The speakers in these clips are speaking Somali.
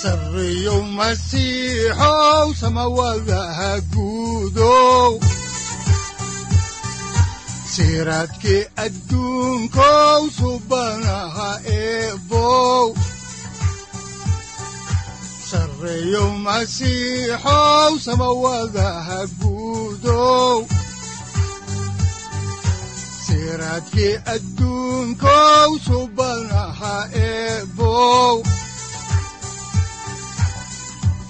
sareyow masiixow samawadaha guudow siraadkii adduunkow subanaha eebow sareyow masiixow samawadaha guudow siraadkii adduunkow subanaha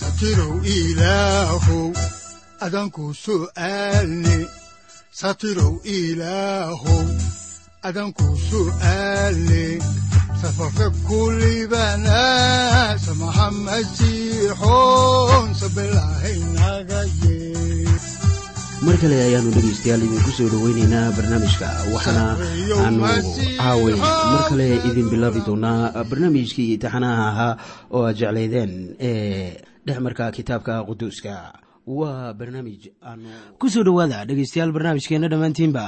satirow ilaahow adanku su'aalne satirow ilaahow adanku su'aalne safarka kulibana samaha masiixoon sabilahaynaga yee mar kale ayaanu dhegaystayaal idinku soo dhoweynaynaa barnaamijka waxaana aanu caaway mar kale idin bilaabi doonaa barnaamijkii taxanaha ahaa oo aad jeclaydeen ee dhexmarka kitaabka quduuska waa barnaamij aanu ku soo dhowaada dhegaystayaal barnaamijkeenna dhammaantiinba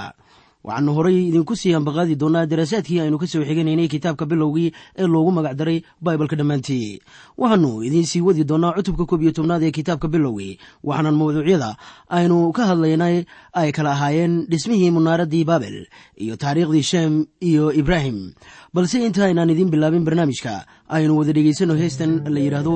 waxaanu horay idinku sii ambaqaadi doonaa daraasaadkii aynu ka soo xiganaynay kitaabka bilowgii ee loogu magacdaray baibalka dhammaantii. Waxaanu idiin sii wadi doonaa cutubka koob iyo tobnaad ee kitaabka bilowgii waxaana mawduucyada aynu ka hadlaynay ay kala ahaayeen dhismihii munaaradii baabel iyo taariikhdii shem iyo ibraahim. Balse inta aynaan idiin bilaabin barnaamijka aynu wada dhegaysano heestan la yidhaahdo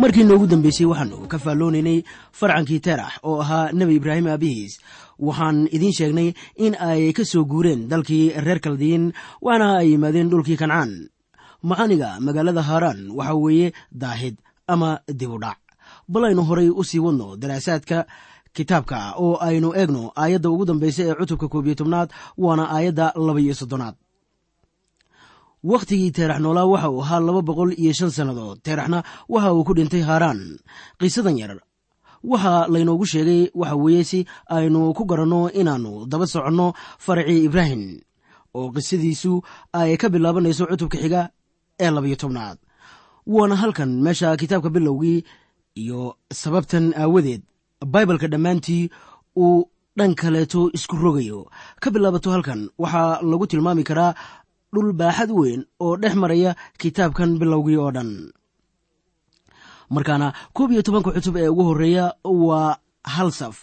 markii noogu dambeysay waxaannu ka faalloonaynay farcankii terax oo ahaa nebi ibraahim aabihiis. Waxaan idiin sheegnay in ay ka soo guureen dalkii reer kaldiin waana ay yimaadeen dhulkii kancaan. Macaniga magaalada haaraan waxa weeye daahid ama dibudhac bal aynu horay u sii wadno daraasaadka kitaabka oo aynu eegno aayadda ugu dambaysa ee cutubka koob iyo tobnaad waana aayadda laba iyo soddonaad wakhtigii teerax noolaa waxa uu ahaa laba boqol iyo shan sannadood. Teeraxna waxa uu ku dhintay haaraan qisadan yar waxaa laynoogu sheegay waxa weeye si aynu ku garanno inaannu daba soconno faracii ibraahim oo qisadiisu ay ka bilaabanayso cutubka xiga ee labayo tobnaad. Waana halkan meesha kitaabka bilowgii iyo sababtan aawadeed baibalka dhammaantii uu dhan kaleeto isku rogayo. Ka bilaabato halkan waxaa lagu tilmaami karaa dhul baaxad weyn oo dhex maraya kitaabkan bilowgii oo dhan. Markaana koob iyo tobanka cutub ee ugu horreeya waa hal saf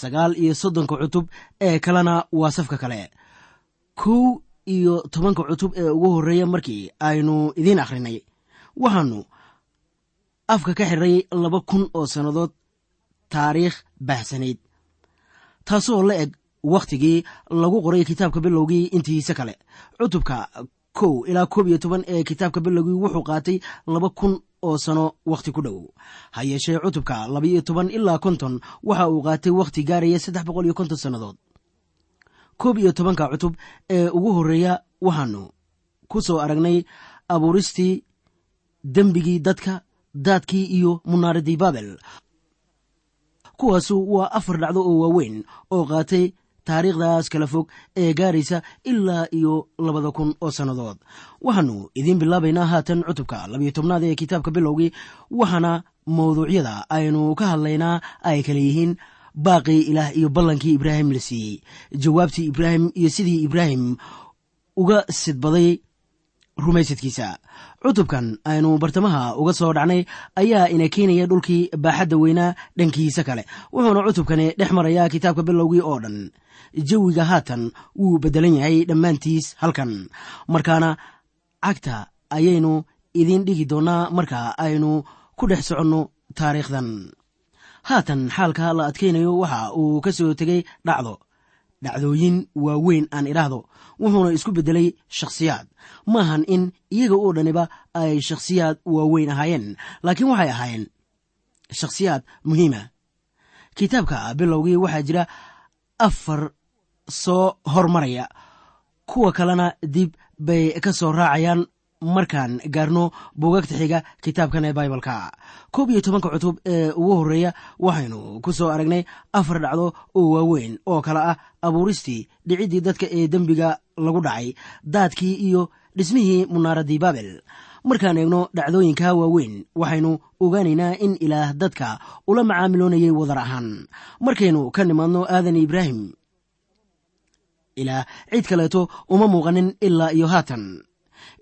sagaal iyo soddonka cutub ee kalena waa safka kale. Kow iyo tobanka cutub ee ugu horreeya markii aynu idiin akhrinay waxaanu afka ka xiray laba kun oo sannadood taariikh baahsanayd. Taasoo la eg wakhtigii lagu qoray kitaabka bilowgii intiisa kale. Cutubka kow ilaa koob iyo toban ee kitaabka bilowgii wuxuu qaatay laba kun oo sano wakhti ku dhow. Ha yeeshee cutubka labaiyo toban ilaa konton waxa uu qaatay wakhti gaaraya saddex boqol iyo konton sannadood. Koob iyo tobanka cutub ee ugu horreeya waxaanu ku soo aragnay abuuristii dembigii dadka daadkii iyo munaaradii babel kuwaasu waa afar dhacdo oo waaweyn oo qaatay taariikhdaas kala fog ee gaaraysa ilaa iyo labada kun oo sannadood. Waxaannu idiin bilaabaynaa haatan cutubka labiyo tobnaad ee kitaabka bilowgii waxaana mawduucyada aynu ka hadlaynaa ay kala yihiin baaqii ilaah iyo ballankii ibraahim la siiyey. Jawaabtii ibraahim iyo sidii ibraahim uga sidbaday rumaysadkiisa. Cutubkan aynu bartamaha uga soo dhacnay ayaa ina keenaya dhulkii baaxadda weynaa dhankiisa kale. Wuxuuna cutubkani dhex marayaa kitaabka bilowgii oo dhan jawiga haatan wuu beddelan yahay dhammaantiis halkan. Markaana cagta ayaynu idiin dhigi doonnaa marka aynu ku dhex soconno taariikhdan. Haatan xaalka la adkaynayo waxa uu ka soo tegay dhacdo. Dhacdooyin waaweyn aan idhaahdo wuxuuna isku beddelay shakhsiyaad. Maahan in iyaga oo dhaniba ay shakhsiyaad waaweyn ahaayeen laakiin waxay ahaayeen shakhsiyaad muhiima. Kitaabka bilowgii waxaa jira afar soo hormaraya. Kuwa kalena dib bay ka soo raacayaan. Markaan gaarno buugagta xiga kitaabkan ee baibalka. Koob iyo tobanka cutub ee ugu horreeya waxaynu ku soo aragnay afar dhacdo oo waaweyn oo kale ah abuuristii dhiciddii dadka ee dembiga lagu dhacay daadkii iyo dhismihii munaaraddii babel markaan eegno dhacdooyinka waaweyn waxaynu ogaanaynaa in ilaah dadka ula macaamiloonayay wadar ahaan. Markaynu ka nimaadno aadan ibraahim ilaah cid kaleeto uma muuqanin ilaa iyo haatan.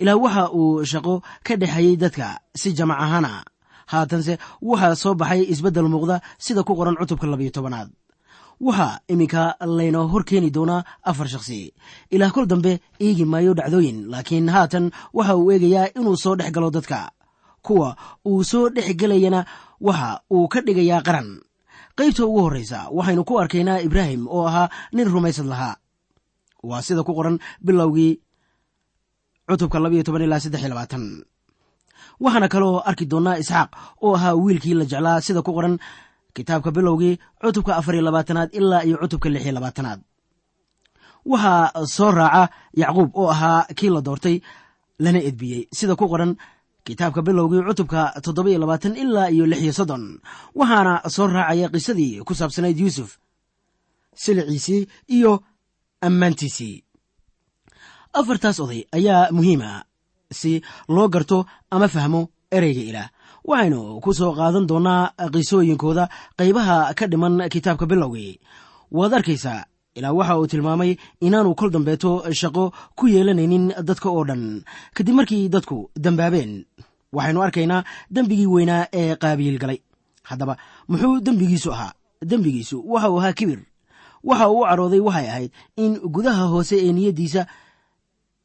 Ilaah waxa uu shaqo ka dhexeeyey dadka si jamac ahaana. Haatanse waxaa soo baxay isbeddel muuqda sida ku qoran cutubka labayo tobanaad. Waxaa iminka layna hor keeni doonaa afar shakhsi. Ilaah kol dambe eegi maayo dhacdooyin laakiin haatan waxa uu eegayaa inuu soo dhex galo dadka. Kuwa uu soo dhex gelayana waxa uu ka dhigayaa qaran. Qaybta ugu horraysa waxaynu ku arkaynaa ibraahim oo ahaa nin rumaysad lahaa waa sida ku qoran bilowgii cutubka labayo toban waxaana kaloo arki doonnaa isxaaq oo ahaa wiilkii la jeclaa sida ku qoran kitaabka bilowgii cutubka afar iyo labaatanaad ilaa iyo cutubka lix iyo labaatanaad. Waxaa soo raaca yacquub oo ahaa kii la doortay lana edbiyey. Sida ku qoran kitaabka bilowgii cutubka toddoba iyo labaatan ilaa iyo lix iyo soddon. Waxaana soo raacaya qisadii ku saabsanayd yuusuf siliciisii iyo ammaantiisii. Afartaas oday ayaa muhiima si loo garto ama fahmo ereyga ilaah. Waxaynu ku soo qaadan doonnaa qisooyinkooda qaybaha ka dhiman kitaabka bilowgii. Waad arkaysaa ilaa waxa uu tilmaamay inaanu kol dambeeto shaqo ku yeelanaynin dadka oo dhan. Kadib markii dadku dembaabeen waxaynu arkaynaa dembigii weynaa ee qaabiil galay. Haddaba muxuu dembigiisu ahaa? Dembigiisu waxa uu ahaa kibir waxa uu u carooday waxay ahayd in gudaha hoose ee niyaddiisa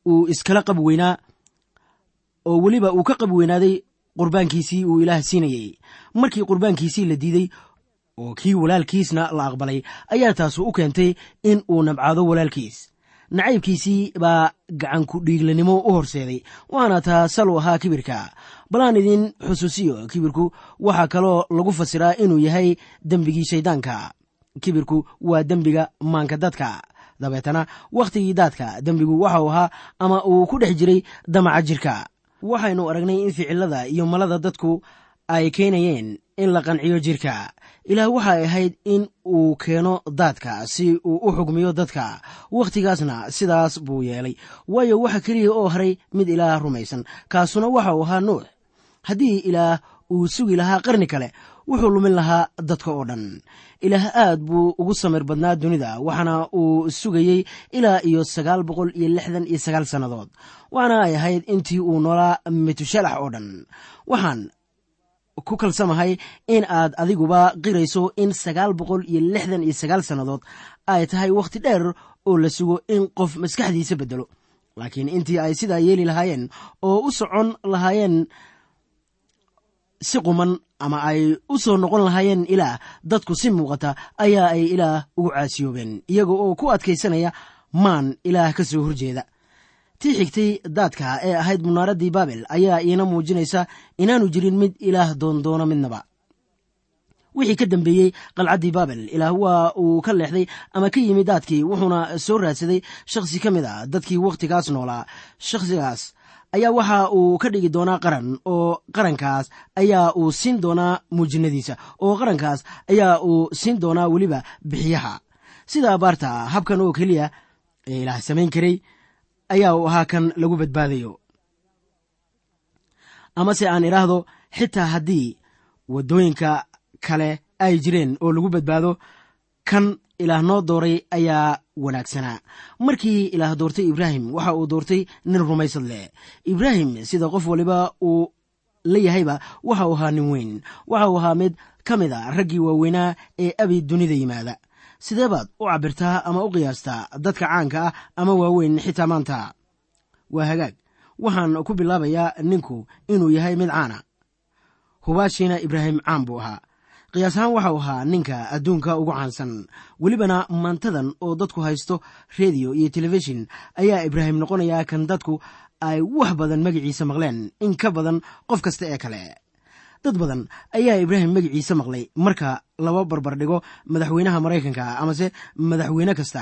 uu iskala qab weynaa oo weliba uu ka qab weynaaday qurbaankiisii uu ilaah siinayey markii qurbaankiisii la diiday oo kii walaalkiisna la aqbalay ayaa taasu u keentay in uu nabcaado walaalkiis. Nacaybkiisii baa gacanku dhiiglanimo u horseeday waana taa sal u ahaa kibirka. Balaan idin xusuusiyo kibirku waxaa kaloo lagu fasiraa inuu yahay dembigii shayddaanka kibirku waa dembiga maanka dadka. Dabeetana wakhtigii daadka dembigu waxau ahaa ama uu ku dhex jiray damaca jirka. Waxaynu aragnay in ficilada iyo malada dadku ay keenayeen in la qanciyo jirka. Ilaah waxay ahayd in uu keeno daadka si uu u xugmiyo dadka. Wakhtigaasna sidaas buu yeelay. Waayo waxa keliya oo haray mid ilaah rumaysan kaasuna waxa uu ahaa nuux. Haddii ilaah uu sugi lahaa qarni kale wuxuu lumin lahaa dadka oo dhan. Ilaah aad buu ugu samir badnaa dunida waxaana uu sugayey ilaa iyo sagaal boqol iyo lixdan iyo sagaal sannadood waxaana ay ahayd intii uu noolaa metushalax oo dhan. Waxaan ku kalsamahay in aad adiguba qirayso in sagaal boqol iyo lixdan iyo sagaal sannadood ay tahay wakhti dheer oo la sugo in qof maskaxdiisa beddelo. Laakiin intii ay sidaa yeeli lahaayeen oo u socon lahaayeen si quman ama ay u soo noqon lahaayeen ilaah dadku si muuqata ayaa ay ilaah ugu caasiyoobeen. Iyaga oo ku adkaysanaya maan ilaah ka soo horjeeda. Tii xigtay daadka ee ahayd munaaraddii baabel ayaa iina muujinaysa inaanu jirin mid ilaah doondoona midnaba. Wixii ka dambeeyey qalcaddii baabel ilaah waa uu ka leexday ama ka yimi daadkii wuxuuna soo raadsaday shakhsi ka mid a dadkii wakhtigaas noolaa. Shakhsigaas ayaa waxa uu ka dhigi doonaa qaran oo qarankaas ayaa uu siin doonaa muujinadiisa oo qarankaas ayaa uu siin doonaa weliba bixiyaha. Sida abaarta habkan oo keliya ee ilaah samayn karay ayaa uu ahaa kan lagu badbaadayo. Amase aan idhaahdo xitaa haddii waddooyinka kale ay jireen oo lagu badbaado kan ilaah noo dooray ayaa wanaagsanaa markii ilaah doortay ibraahim waxa uu doortay nin rumaysad leh ibraahim sida qof waliba uu la yahayba waxa uu ahaa nin weyn. Waxa uu ahaa mid ka mid a raggii waaweynaa ee abi dunida yimaada. Sidee baad u cabirtaa ama u qiyaastaa dadka caanka ah ama waaweyn xitaa maanta? Waa hagaag. Waxaan ku bilaabayaa ninku inuu yahay mid caana. Hubaashiina ibraahim caan buu ahaa qiyaas ahaan waxau ahaa ninka adduunka ugu caansan. Welibana maantadan oo dadku haysto rediyo iyo telefishin ayaa ibraahim noqonayaa kan dadku ay wax badan magiciisa maqleen. In ka badan qof kasta ee kale. Dad badan ayaa ibraahim magiciisa maqlay. Marka laba barbar dhigo madaxweynaha maraykanka amase madaxweyne kasta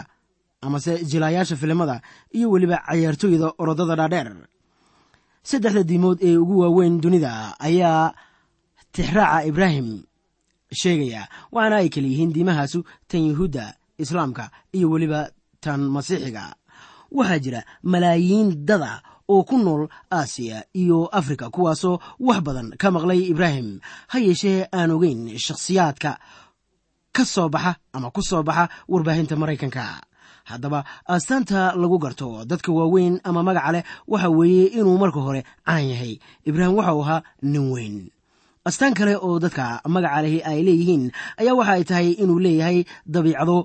amase jilaayaasha filimada iyo weliba cayaartooyda orodada dhaadheer. Saddexda diimood ee ugu waaweyn dunida ayaa tixraaca ibraahim sheegaya waxaana ay kala yihiin diimahaasu tan yuhuudda islaamka iyo weliba tan masiixiga. Waxaa jira malaayiin dada oo ku nool aasiya iyo afrika kuwaasoo wax badan ka maqlay ibraahim. Ha yeeshee aan ogeyn shakhsiyaadka ka soo baxa ama ku soo baxa warbaahinta maraykanka. Haddaba astaanta lagu garto dadka waaweyn ama magaca leh waxa weeye inuu marka hore caan yahay. Ibraahim waxau ahaa nin weyn astaan kale oo dadka magaca lehi ay leeyihiin ayaa waxa ay tahay inuu leeyahay dabiicado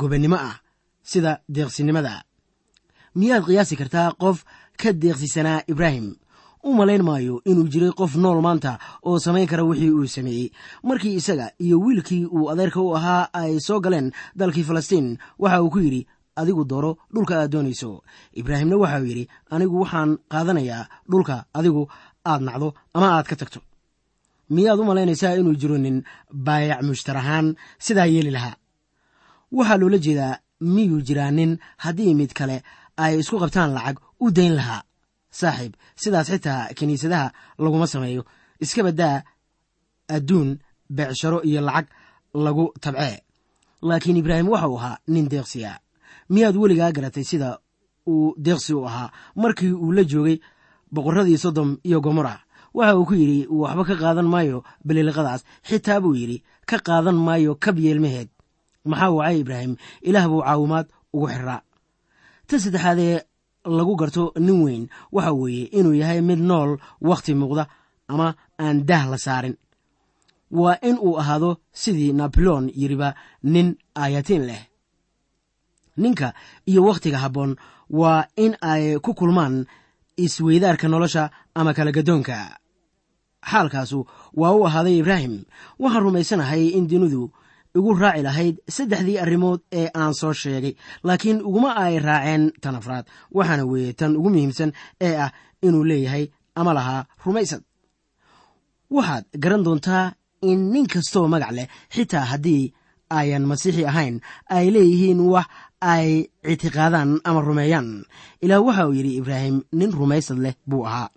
gobannimo ah sida deeqsinimada. Miyaad qiyaasi kartaa qof ka deeqsisanaa ibraahim? U malayn maayo inuu jiray qof nool maanta oo samayn kara wixii uu sameeyey. Markii isaga iyo wiilkii uu adeerka u ahaa ay soo galeen dalkii falastiin waxa uu ku yidhi adigu dooro dhulka aad doonayso. Ibraahimna waxauu yidhi anigu waxaan qaadanayaa dhulka adigu aad nacdo ama aad ka tagto miyaad u malaynaysaa inuu jiro nin baayac mushtar ahaan sidaa yeeli lahaa. Waxaa loola jeedaa miyuu jiraa nin haddii mid kale ay isku qabtaan lacag u dayn lahaa. Saaxiib sidaas xitaa kiniisadaha laguma sameeyo. Iska baddaa adduun beecsharo iyo lacag lagu tabcee. Laakiin ibraahim waxa uu ahaa nin deeqsiya. Miyaad weligaa garatay sida uu deeqsi u ahaa markii uu la joogay boqorradii sodom iyo gomora waxa uu ku yidhi waxba ka qaadan maayo baliliqadaas xitaa buu yidhi ka qaadan maayo kab yeelmaheed maxaa wacay ibraahim? Ilaah buu caawimaad ugu xiraa. Tan saddexaadee lagu garto nin weyn waxa weeye inuu yahay mid nool wakhti muuqda ama aan daah la saarin. Waa in uu ahaado sidii naboleon yidhiba nin aayatiin leh. Ninka iyo wakhtiga habboon waa in ay ku kulmaan isweydaarka nolosha ama kala gadoonka xaalkaasu waa u ahaaday ibraahim. Waxaan rumaysanahay in dunidu igu raaci lahayd saddexdii arrimood ee aan soo sheegay laakiin uguma ay raaceen tan afraad. Waxaana weeye tan ugu muhiimsan ee ah inuu leeyahay ama lahaa rumaysad. Waxaad garan doontaa in nin kastoo magac leh xitaa haddii ayan masiixi ahayn ay leeyihiin wax ay ictiqaadaan ama rumeeyaan. Ilaah waxa uu yidhi ibraahim nin rumaysad leh buu ahaa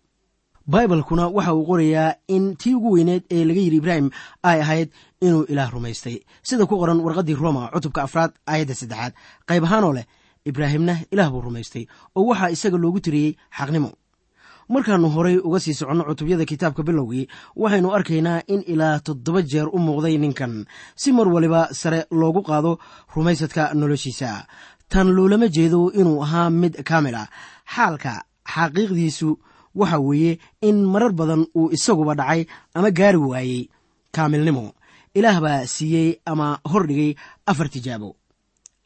baibalkuna waxa uu qorayaa in tii ugu weyneed ee laga yidhi ibraahim ay ahayd inuu ilaah rumaystay. Sida ku qoran warqaddii roma cutubka afraad aayadda saddexaad. Qayb ahaanoo leh ibraahimna ilaah buu rumaystay oo waxaa isaga loogu tiriyey xaqnimo. Markaannu horay uga sii soconno cutubyada kitaabka bilowgii waxaynu arkaynaa in ilaa toddoba jeer u muuqday ninkan. Si mar waliba sare loogu qaado rumaysadka noloshiisa. Tan loolama jeedo inuu ahaa mid kaamil ah. Xaalka xaqiiqdiisu waxa weeye in marar badan uu isaguba dhacay ama gaari waayey. Kaamilnimo ilaah baa siiyey ama hordhigay afar tijaabo.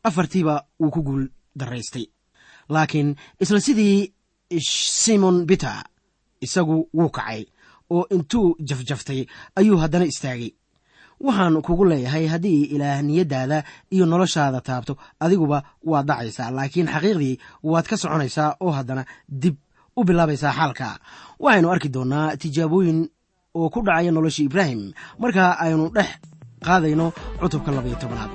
Afartiiba wuu ku guul daraystay laakiin isla sidii simon biter isagu wuu kacay oo intuu jafjaftay ayuu haddana istaagay. Waxaan kugu leeyahay haddii ilaah niyaddaada iyo noloshaada taabto adiguba waad dhacaysaa laakiin xaqiiqdii waad ka soconaysaa oo haddana dib u bilaabaysaa xaalka. Waxaynu arki doonnaa tijaabooyin oo ku dhacaya noloshii ibraahim. Markaa aynu dhex qaadayno cutubka labaiyo tobanaad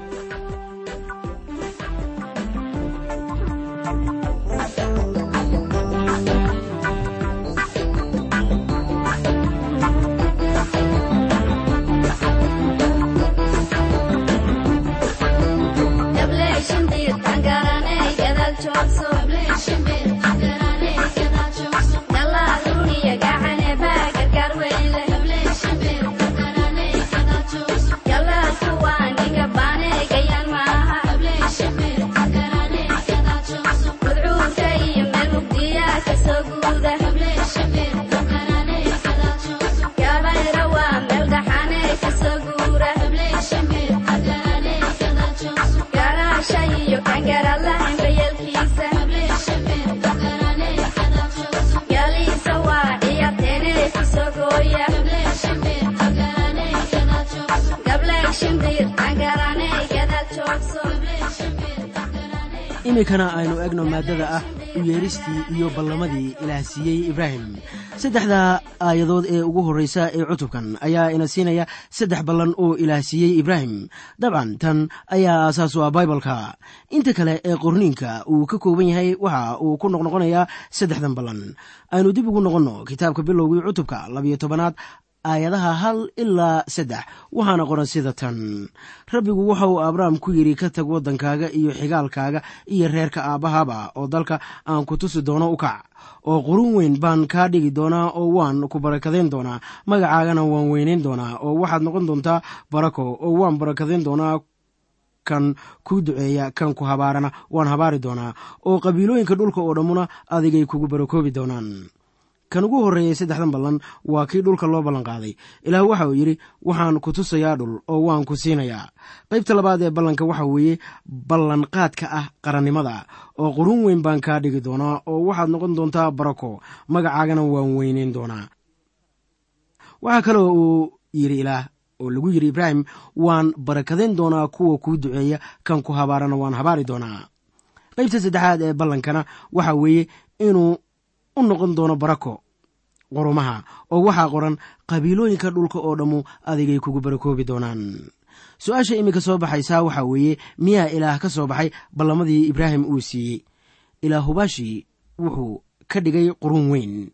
iminkana aynu egno maaddada ah u yeeristii iyo ballamadii ilaah siiyey ibraahim. Saddexda aayadood ee ugu horreysa ee cutubkan ayaa ina siinaya saddex ballan oo ilaah siiyey ibraahim. Dabcan tan ayaa aasaas u ah baibalka. Inta kale ee qorniinka uu ka kooban yahay waxa uu ku noqnoqonayaa saddexdan ballan. Aynu dib ugu noqonno kitaabka bilowgii cutubka labiyo tobanaad aayadaha hal ilaa saddex. Waxaana qoran sida tan. Rabbigu waxa uu abrahm ku yidhi ka tag waddankaaga iyo xigaalkaaga iyo reerka aabbahaba oo dalka aan ku tusi doono u kac oo qurun weyn baan kaa dhigi doonaa oo waan ku barakadayn doonaa magacaagana waan weynayn doonaa oo waxaad noqon doontaa barako oo waan barakadayn doonaa kan kuu duceeya kan ku habaarana waan habaari doonaa oo qabiilooyinka dhulka oo dhammuna adigay kugu barakoobi doonaan kan ugu horreeyey saddexdan ballan waa kii dhulka loo ballanqaaday ilaah waxa uu yidhi waxaan ku tusayaa dhul oo waan ku siinayaa. Qaybta labaad ee ballanka waxa weeye ballanqaadka ah qarannimada oo qurun weyn baan kaa dhigi doonaa oo waxaad noqon doontaa barako. Magacaagana waan weyneyn doonaa. Waxaa kaloo uu yidhi ilaah oo lagu yidhi ibraahim waan barakadayn doonaa kuwa kuu duceeya kan ku habaarana waan habaari doonaa. Qaybta saddexaad ee ballankana waxa weeye inuu u noqon doono barako. Qurumaha oo waxaa qoran qabiilooyinka dhulka oo dhammu adigay kugu barakoobi doonaan. Su'aasha iminka soo baxaysaa waxaa weeye miyaa ilaah ka soo baxay ballamadii ibraahim uu siiyey. Ilaah hubaashii wuxuu ka dhigay qurun weyn.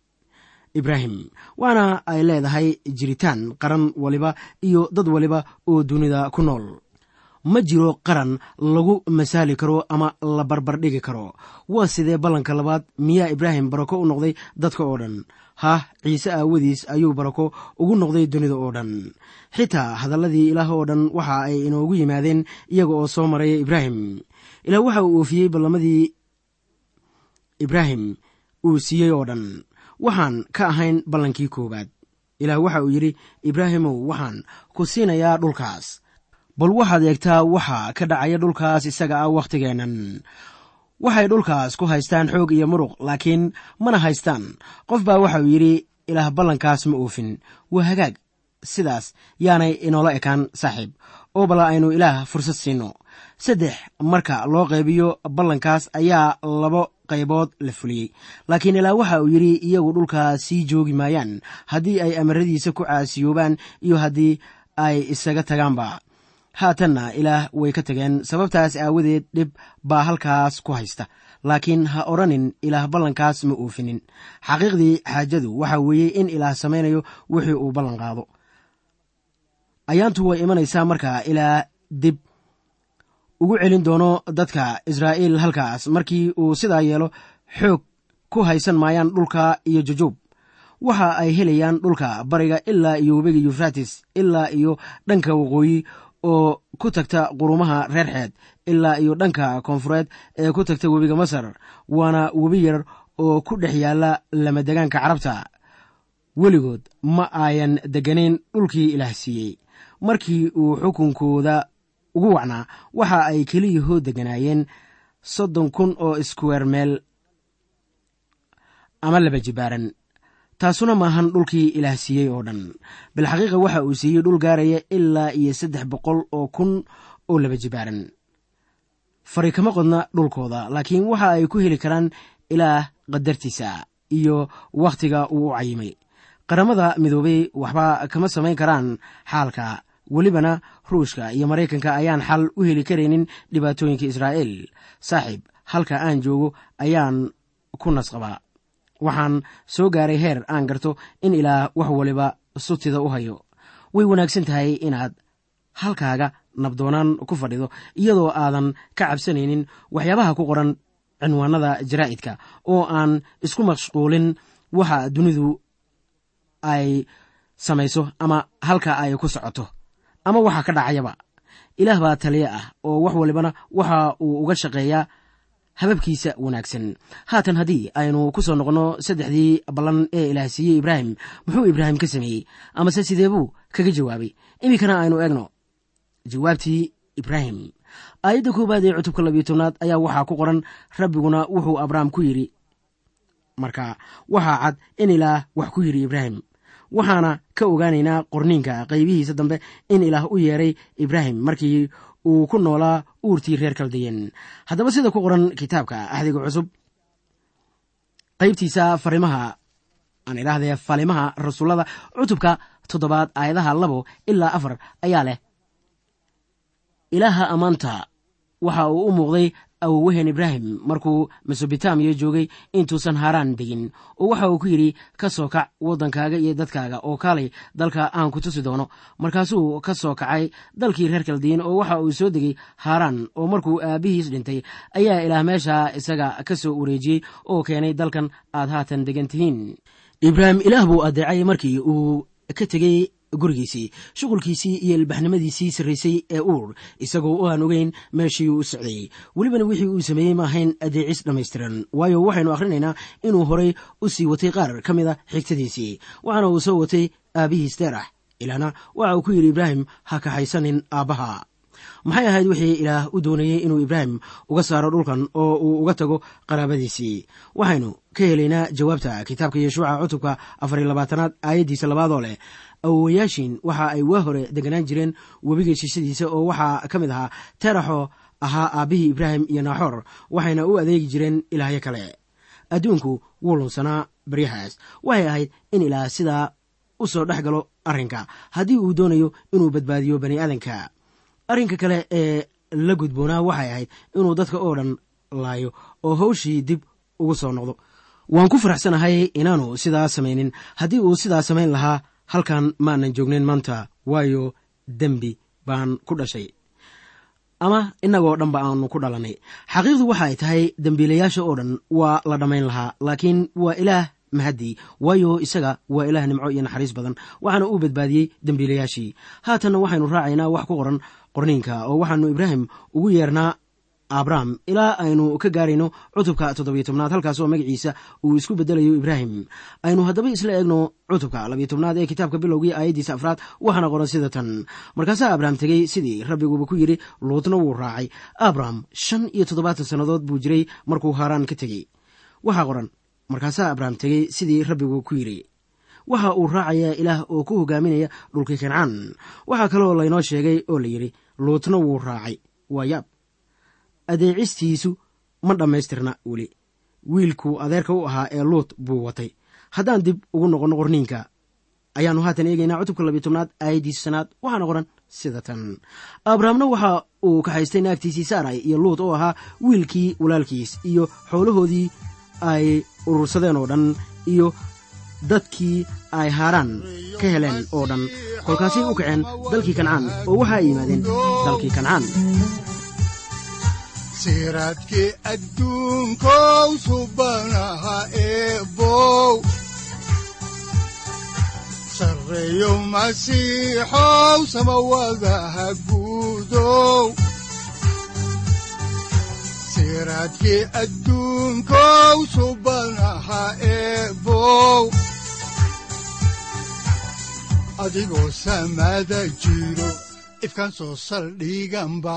Ibraahim waana ay leedahay jiritaan qaran waliba iyo dad waliba oo dunida ku nool ma jiro qaran lagu masaali karo ama la barbardhigi karo. Waa sidee ballanka labaad miyaa ibraahim barako u noqday dadka oo dhan? Hah ciise aawadiis ayuu barako ugu noqday dunida oo dhan. Xitaa hadalladii ilaah oo dhan waxa ay inoogu yimaadeen iyaga oo soo maraya ibraahim. Ilaah waxa uu oofiyey ballamadii ibraahim uu siiyey oo dhan. Waxaan ka ahayn ballankii koowaad. Ilaah waxa uu yidhi ibraahimow waxaan ku siinayaa dhulkaas bal waxaad eegtaa waxa ka dhacaya dhulkaas isaga ah wakhtigeennan waxay dhulkaas ku haystaan xoog iyo muruq laakiin mana haystaan. Qof baa waxauu yidhi ilaah ballankaas ma oofin. Waa hagaag. Sidaas yaanay inoola ekaan saaxiib. Oo balla aynu ilaah fursad siinno saddex marka loo qaybiyo ballankaas ayaa labo qaybood la fuliyey. Laakiin ilaah waxa uu yidhi iyagu dhulkaa sii joogi maayaan. Haddii ay amaradiisa ku caasiyoobaan iyo haddii ay isaga tagaanba haatanna ilaah way ka tageen. Sababtaas aawadeed dhib baa halkaas ku haysta. Laakiin ha odhanin ilaah ballankaas ma oofinin xaqiiqdii xaajadu waxa weeye in ilaah samaynayo wixii uu ballan qaado. Ayaantu way imanaysaa markaa ilaa dib ugu celin doono dadka israa'iil halkaas. Markii uu sidaa yeelo xoog ku haysan maayaan dhulka iyo jujuub waxa ay helayaan dhulka bariga ilaa iyo webiga yufratis ilaa iyo dhanka waqooyi oo ku tagta qurumaha reer xeed ilaa iyo dhanka koonfureed ee ku tagta webiga masar waana webi yar oo ku dhex yaalla lamadegaanka carabta. Weligood ma ayan degganayn dhulkii ilaah siiyey. Markii uu xukunkooda ugu wacnaa waxa ay keliyahoo degganaayeen soddon kun oo iskuweer meel ama laba jibaaran taasuna maahan dhulkii ilaah siiyey oo dhan. Bilxaqiiqa waxa uu siiyey dhul gaaraya ilaa iyo saddex boqol oo kun oo laba jibaaran. Fari kama qodna dhulkooda laakiin waxa ay ku heli karaan ilaah qadartiisa iyo wakhtiga uu u cayimay qaramada midoobey waxba kama samayn karaan xaalka. Welibana ruushka iyo maraykanka ayaan xal u heli karaynin dhibaatooyinka israa'iil. Saaxiib halka aan joogo ayaan ku nasqabaa waxaan soo gaaray heer aan garto in ilaah wax waliba sutida u hayo. Way wanaagsan tahay inaad halkaaga nabdoonaan ku fadhido iyadoo aadan ka cabsanaynin waxyaabaha ku qoran cinwaanada jaraa'idka oo aan isku mashquulin waxa dunidu ay samayso ama halka ay ku socoto. Ama waxa ka dhacayaba. Ilaah baa taliye ah oo wax walibana waxa uu uga shaqeeyaa hababkiisa wanaagsan. Haatan haddii aynu ku soo noqonno saddexdii ballan ee ilaah siiyey ibraahim muxuu ibraahim ka sameeyey? Amase sidee buu kaga jawaabay? Iminkana aynu eegno. Jawaabtii ibraahim. Aayadda koowaad ee cutubka labiyo tobnaad ayaa waxaa ku qoran rabbiguna wuxuu abrahm ku yidhi marka waxaa cad in ilaah wax ku yidhi ibraahim. Waxaana ka ogaanaynaa qorniinka qaybihiisa dambe in ilaah u yeeray ibraahim. Markii uu ku noolaa uurtii reer kaldayen haddaba sida ku qoran kitaabka axdiga cusub qaybtiisa farimaha aan idhaahdee falimaha rasuullada cutubka toddobaad aayadaha labo ilaa afar ayaa leh ilaaha ammaanta waxa uu u muuqday awowaheen ibraahim markuu mesobotamiya joogay intuusan haaraan degin. Oo waxa uu ku yidhi ka soo kac waddankaaga iyo dadkaaga oo kaalay dalka aan ku tusi doono. Markaasuu ka soo kacay dalkii reer kaldiin oo waxa uu soo degay haaraan oo markuu aabbihiis dhintay ayaa ilaah meesha isaga ka soo wareejiyey oo keenay dalkan aad haatan degan tihiin. Ibraahim ilaah buu addeecay markii uu ka tegey gurigiisii shuqulkiisii iyo ilbaxnimadiisii sarraysay ee uur. Isagoo u aan ogeyn meeshii uu socday. Welibana wixii uu sameeyey ma ahayn adeecis dhammaystiran. Waayo waxaynu akhrinaynaa inuu horay u sii watay qaar ka mid a xigtadiisii. Waxaana uu soo watay aabbihiis teerax ilaahna waxa uu ku yidhi ibraahim ha kaxaysanin aabbaha. Maxay ahayd wixii ilaah u doonayey inuu ibraahim uga saaro dhulkan oo uu uga tago qaraabadiisii? Waxaynu ka helaynaa jawaabta kitaabka yeshuuca cutubka afariyo labaatanaad aayaddiisa labaadoo leh awowayaashiin waxa ay waa hore deganaan jireen webiga shiishadiisa oo waxaa ka mid ahaa teraxoo ahaa aabbihii ibraahim iyo naaxoor waxayna u adeegi jireen ilaahyo kale. Adduunku wuu lunsanaa baryahaas. Waxay ahayd in ilaah sidaa u soo dhex galo arrinka haddii uu doonayo inuu badbaadiyo bani aadanka. Arrinka kale ee la gudboonaa waxay ahayd inuu dadka oo dhan laayo oo hawshii dib ugu soo noqdo. Waan ku faraxsanahay inaanu sidaa samaynin. Haddii uu sidaa samayn lahaa halkan maanan joognayn maanta waayo dembi baan ku dhashay. Ama innagoo dhanba aanu ku dhalannay xaqiiqdu waxa ay tahay dembiilayaasha oo dhan waa la dhammayn lahaa laakiin waa ilaah mahadii waayo isaga waa ilaah nimco iyo naxariis badan. Waxaana uu badbaadiyey dembiilayaashii. Haatanna waxaynu raacaynaa wax ku qoran qorniinka oo waxaanu ibraahim ugu yeernaa abraham. Ilaa aynu ka gaarayno cutubka toddobiyo tobnaad halkaas oo magaciisa uu isku bedelayo ibraahim. Aynu haddaba isla eegno cutubka labiyo tobnaad ee kitaabka bilowgii aayaddiisa afraad waxaana qoran sida tan. Markaasaa abraham tegey sidii rabbiguba ku yidhi luutna wuu raacay. Abraham shan iyo toddobaatan sannadood buu jiray markuu haaraan ka tegey. Waxaa qoran markaasaa abraham tegey sidii rabbigu ku yidhi waxa uu raacayaa ilaah oo ku hogaaminaya dhulkii kancaan waxaa kaloo laynoo sheegay oo la yidhi luutna wuu raacay. Waa adeecistiisu ma dhammaystirna weli. Wiilkuu adeerka u ahaa ee luut buu watay. Haddaan dib ugu noqonno qorniinka ayaannu haatan eegaynaa cutubka labiy tobnaad aayaddiisa sanaad waxaana qoran sida tan. Abrahamna waxa uu kaxaystay naagtiisii saaray iyo luut oo ahaa wiilkii walaalkiis iyo xoolahoodii ay urursadeen oo dhan iyo dadkii ay haaraan ka heleen oo dhan. Kolkaasay u kaceen dalkii kancaan oo waxa ay yimaadeen dalkii kancaan siraadkii adduunkow subanaha eebow siraadkii adduunkow subanaha eebow adigoo samada jiro ifkan soo saldhiganba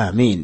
aamiin